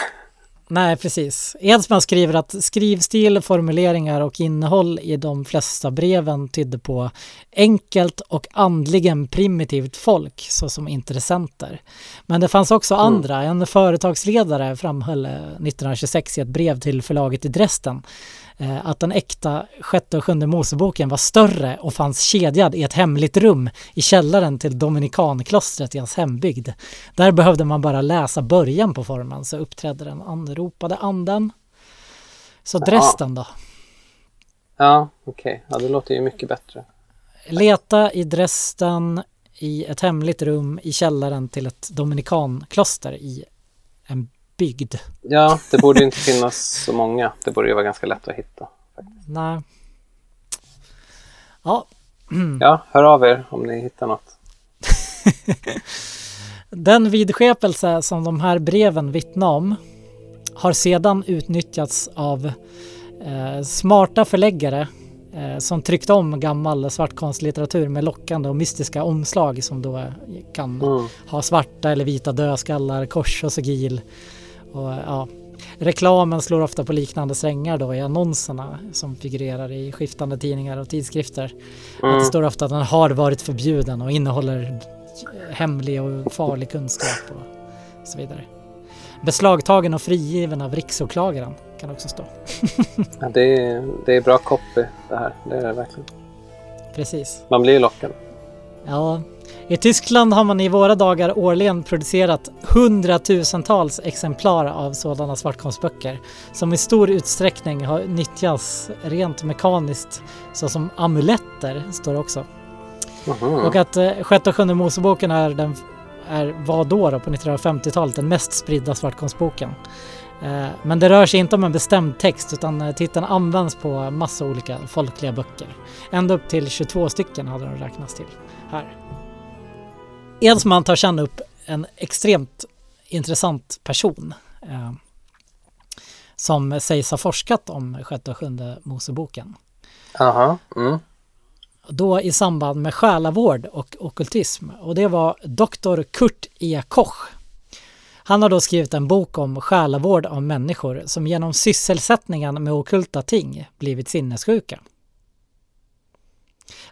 Nej, precis. Edsman skriver att skrivstil, formuleringar och innehåll i de flesta breven tydde på enkelt och andligen primitivt folk såsom intressenter. Men det fanns också andra. En företagsledare framhöll eh, 1926 i ett brev till förlaget i Dresden eh, att den äkta sjätte och sjunde Moseboken var större och fanns kedjad i ett hemligt rum i källaren till Dominikanklostret i hans hembygd. Där behövde man bara läsa början på formen så uppträdde den anropade anden. Så Dresden då? Ja, okej. Ja, det låter ju mycket bättre. Leta i Dresden i ett hemligt rum i källaren till ett Dominikankloster i en bygd. Ja, det borde inte finnas så många. Det borde ju vara ganska lätt att hitta. Nej. Ja, Ja, hör av er om ni hittar något. Den vidskepelse som de här breven vittnar om har sedan utnyttjats av eh, smarta förläggare eh, som tryckt om gammal svartkonstlitteratur med lockande och mystiska omslag som då kan Mm. ha svarta eller vita dödskallar, kors och sigil. Och, ja. Reklamen slår ofta på liknande strängar då i annonserna som figurerar i skiftande tidningar och tidskrifter. Att det Mm. står ofta att den har varit förbjuden och innehåller hemlig och farlig kunskap och så vidare. Beslagtagen och frigiven av riksåklagaren kan också stå. Ja, det, är, det är bra copy det här. Det är det verkligen. Precis. Man blir ju lockad. Ja, i Tyskland har man i våra dagar årligen producerat hundratusentals exemplar av sådana svartkonstböcker som i stor utsträckning har nyttjats rent mekaniskt såsom amuletter, står det också. Mhm. Och att eh, sjätte och sjunde Moseboken är, den, är var då, då på 1950-talet den mest spridda svartkonstboken. Eh, men det rör sig inte om en bestämd text utan eh, titeln används på massa olika folkliga böcker. Ända upp till 22 stycken hade de räknats till här. Edsman tar sedan upp en extremt intressant person eh, som sägs ha forskat om sjätte och sjunde Moseboken. Aha. Mm. Då i samband med själavård och okkultism och det var doktor Kurt E. Koch. Han har då skrivit en bok om själavård av människor som genom sysselsättningen med okulta ting blivit sinnessjuka.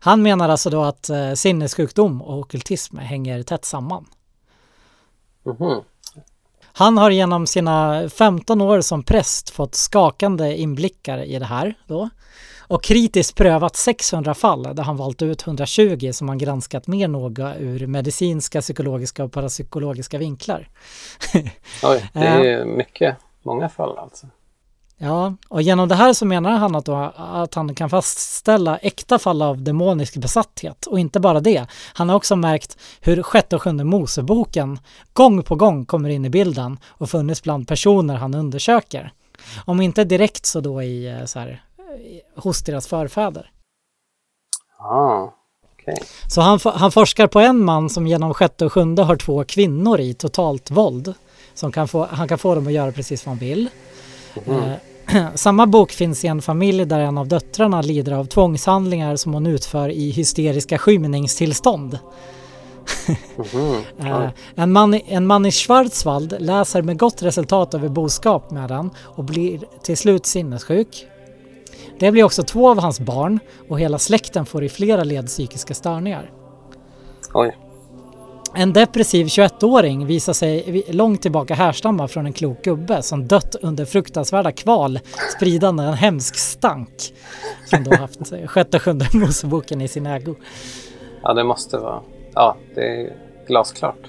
Han menar alltså då att eh, sinnessjukdom och okkultism hänger tätt samman. Mhm. Han har genom sina 15 år som präst fått skakande inblickar i det här då och kritiskt prövat 600 fall där han valt ut 120 som han granskat mer noga ur medicinska, psykologiska och parapsykologiska vinklar. Oj, det är mycket, många fall alltså. Ja, och genom det här så menar han att, då, att han kan fastställa äkta fall av demonisk besatthet. Och inte bara det, han har också märkt hur sjätte och sjunde Moseboken gång på gång kommer in i bilden och funnits bland personer han undersöker. Om inte direkt så då i eh, så här, hos deras förfäder. Ah, okej. Så han, han forskar på en man som genom sjätte och sjunde har två kvinnor i totalt våld. Som kan få, han kan få dem att göra precis vad han vill. Eh, samma bok finns i en familj där en av döttrarna lider av tvångshandlingar som hon utför i hysteriska skymningstillstånd. Mhm. Eh, en, man, i- en man i Schwarzwald läser med gott resultat över boskap med den och blir till slut sinnessjuk. Det blir också två av hans barn och hela släkten får i flera led psykiska störningar. Oj. En depressiv 21-åring visar sig långt tillbaka härstamma från en klok gubbe som dött under fruktansvärda kval spridande en hemsk stank. Som då haft eh, sjätte och sjunde Moseboken i sin ägo. Ja, det måste vara... Ja, det är glasklart.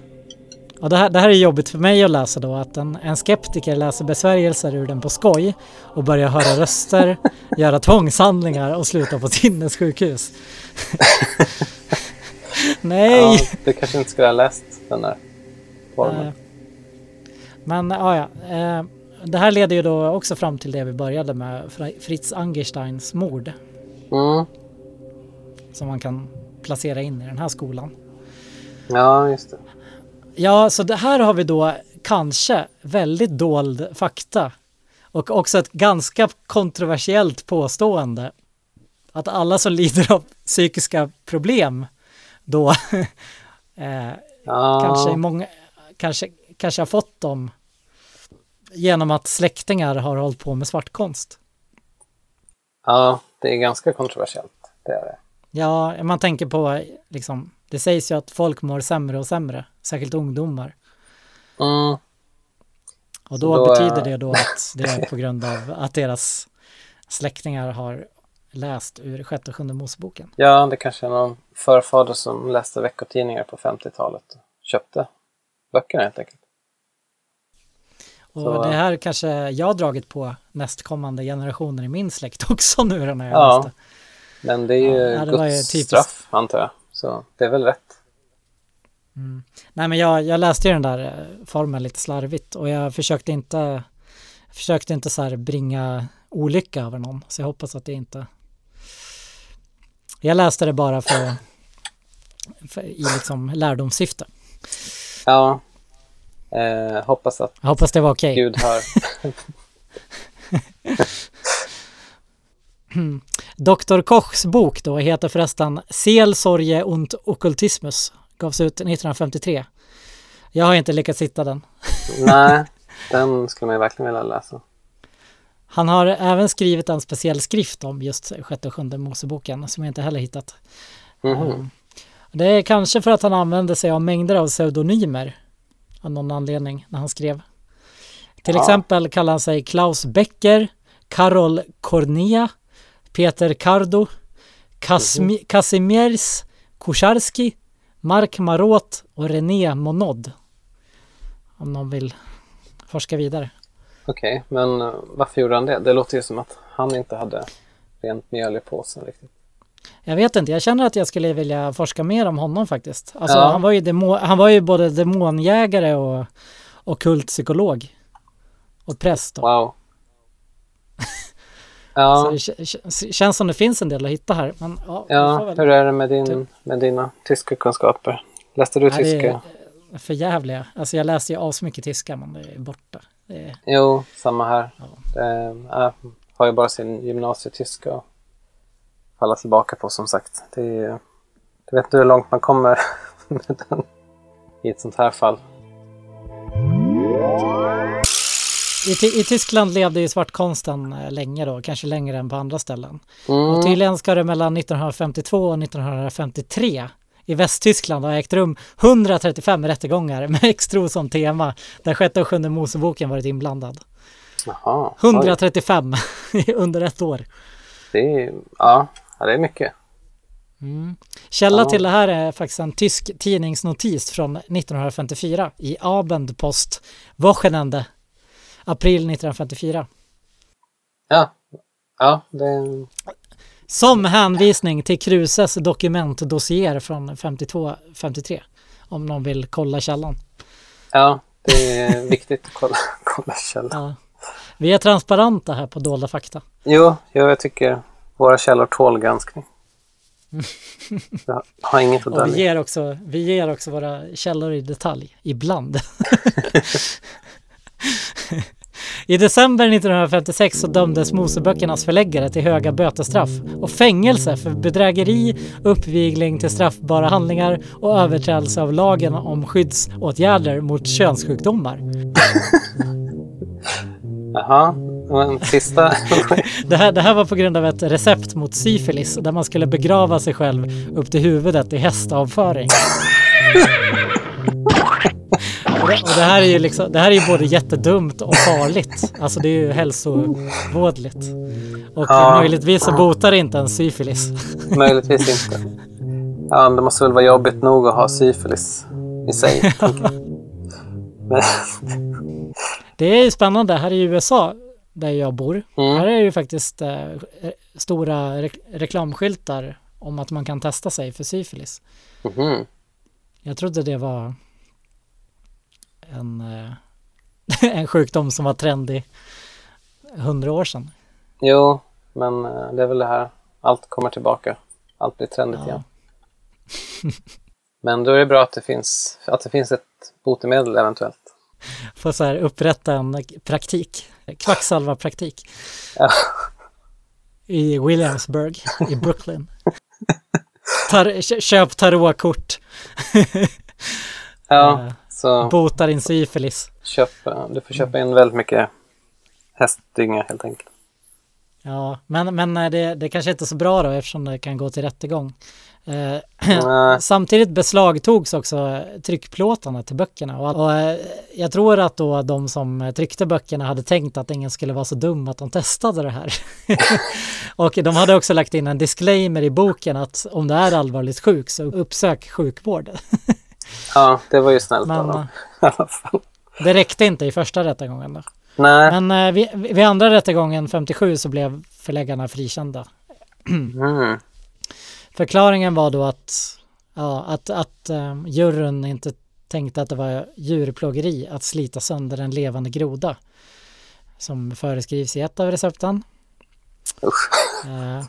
Och det, här, det här är jobbigt för mig att läsa då, att en, en skeptiker läser besvärjelser ur den på skoj och börjar höra röster, göra tvångshandlingar och sluta på sinnessjukhus. Nej! Ja, du kanske inte skulle ha läst den där formen. Eh, Men ja, ja. eh, Det här leder ju då också fram till det vi började med Fri- Fritz Angersteins mord Mm. som man kan placera in i den här skolan. Ja, just det. Ja, så det här har vi då kanske väldigt dold fakta och också ett ganska kontroversiellt påstående att alla som lider av psykiska problem då eh, Ja, kanske, många, kanske, kanske har fått dem genom att släktingar har hållit på med svartkonst. ja, det är ganska kontroversiellt. Det är det. Ja, man tänker på liksom, det sägs ju att folk mår sämre och sämre, särskilt ungdomar. Mm. Och då, då, betyder det då att det är på grund av att deras släktingar har läst ur sjätte och sjunde Moseboken. Ja, det kanske är någon förfader som läste veckotidningar på 50-talet och köpte böckerna helt enkelt. Och Så- det här kanske jag har dragit på nästkommande generationer i min släkt också nu när jag Ja. läste. Men det är ju Ja, det ju Guds typiskt. straff, antar jag. Så det är väl rätt. Nej men jag, jag läste ju den där eh, formen lite slarvigt och jag försökte inte försökte inte så här bringa olycka över någon så jag hoppas att det inte jag läste det bara för, för i liksom lärdomssyfte. Ja. Eh, hoppas att Jag hoppas det var okej. Gud hör. Dr. Kochs bok då heter förresten Seelsorge und Okkultismus. Gavs ut 1953. Jag har inte lyckats hitta den. Nej, den skulle man ju verkligen vilja läsa. Han har även skrivit en speciell skrift om just sjätte och sjunde Moseboken som jag inte heller hittat. Mm. Det är kanske för att han använde sig av mängder av pseudonymer av någon anledning när han skrev. Till Ja. exempel kallar han sig Klaus Becker, Karol Kornia, Peter Kardo, Kasmi- Kazimierz Kucharski, Mark Marot och René Monod. Om någon vill forska vidare. Okej, men eh, varför gjorde han det? Det låter ju som att han inte hade rent mjöl i påsen riktigt. Jag vet inte, jag känner att jag skulle vilja forska mer om honom faktiskt. Alltså, Ja. han, var ju demo, han var ju både demonjägare och, och kultpsykolog. Och präst. Då. Wow. Ja, det känns som det finns en del att hitta här. Men, ja, ja väl- hur är det med, din, Typ. med dina tyska kunskaper? Läste du tyska? för jävliga. Alltså jag läste ju asmycket tyska men det är borta. Det Jo, samma här. Det, jag har ju bara sin gymnasietyska att falla tillbaka på som sagt. Det är, jag vet inte hur långt man kommer med den i ett sånt här fall. I, I Tyskland levde ju svartkonsten eh, länge då, kanske längre än på andra ställen. Mm. Och tydligen ska det mellan 1952 och 1953 i Västtyskland ha ägt rum 135 rättegångar med Extro som tema, där sjätte och sjunde Moseboken varit inblandad. Jaha, oj. 135 under ett år. Det är, ja, det är mycket. Källa Ja. till det här är faktiskt en tysk tidningsnotis från 1954 i Abendpost Wochenende, april 1954. Ja, ja det, Som hänvisning till Kruses dokumentdossier från 52-53 om någon vill kolla källan. ja, det är viktigt att kolla, kolla källan. Ja. Vi är transparenta här på Dolda fakta. Jo, jo, jag tycker våra källor tål granskning. Jag har inget att vi dölja. ger också, vi ger också våra källor i detalj, ibland. I december 1956 så dömdes Moseböckernas förläggare till höga bötesstraff och fängelse för bedrägeri, uppvigling till straffbara handlingar och överträdelse av lagen om skyddsåtgärder mot könssjukdomar. Jaha, men sista... Det här, det här var på grund av ett recept mot syfilis där man skulle begrava sig själv upp till huvudet i hästavföring. Och det, här är ju liksom, det här är ju både jättedumt och farligt. Alltså det är ju hälsovådligt. Och Ja. möjligtvis så botar det inte en syfilis. Möjligtvis inte. Ja, det måste väl vara jobbigt nog att ha syfilis i sig. Det är ju spännande. Här i USA, där jag bor, Mm. här är ju faktiskt eh, stora re- reklamskyltar om att man kan testa sig för syfilis. mhm. Jag trodde det var en, eh, en sjukdom som var trendig hundra år sedan. Jo, men eh, det är väl det här. Allt kommer tillbaka. Allt blir trendigt Ja. igen. Men då är det bra att det finns, att det finns ett botemedel eventuellt. Får så här upprätta en praktik, kvacksalvarpraktik Ja. i Williamsburg i Brooklyn. Tar, kö- köp tarotkort, Ja, Eh, så botar din syfilis. köp, eh, du får köpa in väldigt mycket hästdynga helt enkelt. Ja, men, men eh, det, det kanske inte är så bra då eftersom det kan gå till rättegång. Eh. Samtidigt beslagtogs också tryckplåtarna till böckerna och, och eh, jag tror att då de som tryckte böckerna hade tänkt att ingen skulle vara så dum att de testade det här. och de hade också lagt in en disclaimer i boken att om det är allvarligt sjuk så uppsök sjukvård. Ja, det var ju snällt Men av dem. eh, det räckte inte i första rättegången då. Nej. Men eh, vid, vid andra rättegången 57 så blev förläggarna frikända. Mm. Förklaringen var då att, ja, att, att um, juryn inte tänkte att det var djurplågeri att slita sönder en levande groda som föreskrivs i ett av recepten. Eh,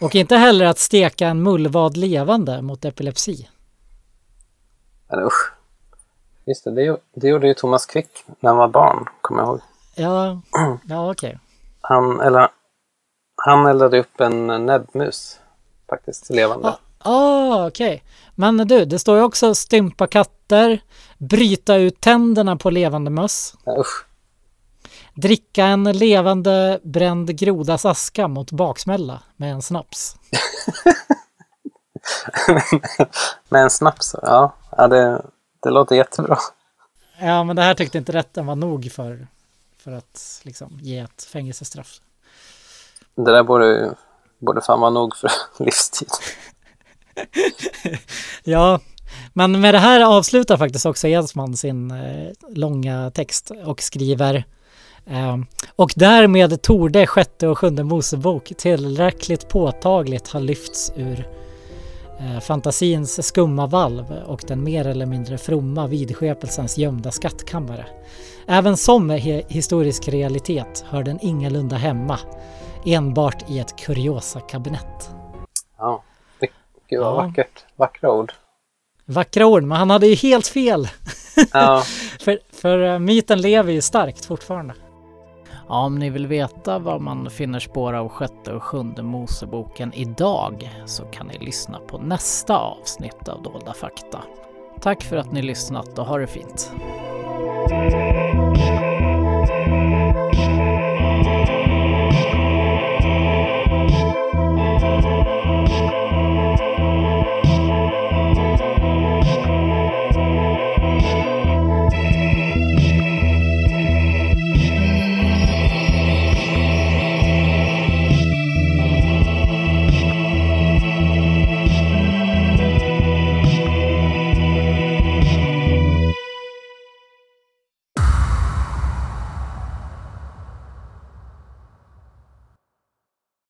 och inte heller att steka en mullvad levande mot epilepsi. Men usch. Just det, det, det gjorde ju Thomas Quick när han var barn, kommer jag ihåg. Ja, ja okej. Han, eller, han eldade upp en näbbmus faktiskt, levande. Ja. Ah, okej. Men du, det står ju också stympa katter, bryta ut tänderna på levande möss, Ja, usch. dricka en levande bränd grodas aska mot baksmälla med en snaps. Med en snaps, ja. ja det, det låter jättebra. Ja, men det här tyckte inte rätten var nog för, för att liksom ge ett fängelsestraff. Det där borde, borde fan vara nog för livstid. Ja, men med det här avslutar faktiskt också Edsman sin eh, långa text och skriver eh, och därmed torde sjätte och sjunde Mosebok tillräckligt påtagligt ha lyfts ur fantasins skumma valv och den mer eller mindre fromma vidskepelsens gömda skattkammare. Även som historisk realitet hör den ingalunda hemma enbart i ett kuriosa-kabinett. Ja. Gud vad Ja. vackert. Vackra ord. Vackra ord, men han hade ju helt fel. Ja. För, för eh, myten lever ju starkt fortfarande. Ja, om ni vill veta var man finner spår av sjätte och sjunde Moseboken idag så kan ni lyssna på nästa avsnitt av Dolda fakta. Tack för att ni lyssnat och ha det fint. Thank